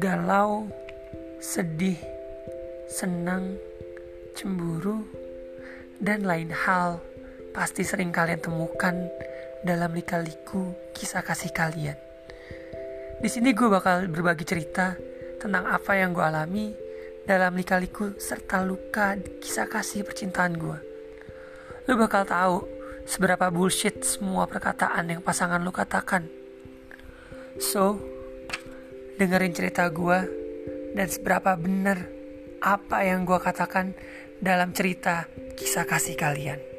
galau, sedih, senang, cemburu, dan lain hal pasti sering kalian temukan dalam lika-liku kisah kasih kalian. Di sini gue bakal berbagi cerita tentang apa yang gue alami dalam lika-liku serta luka kisah kasih percintaan gue. Lu bakal tahu seberapa bullshit semua perkataan yang pasangan lu katakan. So, dengerin cerita gue dan seberapa benar apa yang gue katakan dalam cerita kisah kasih kalian.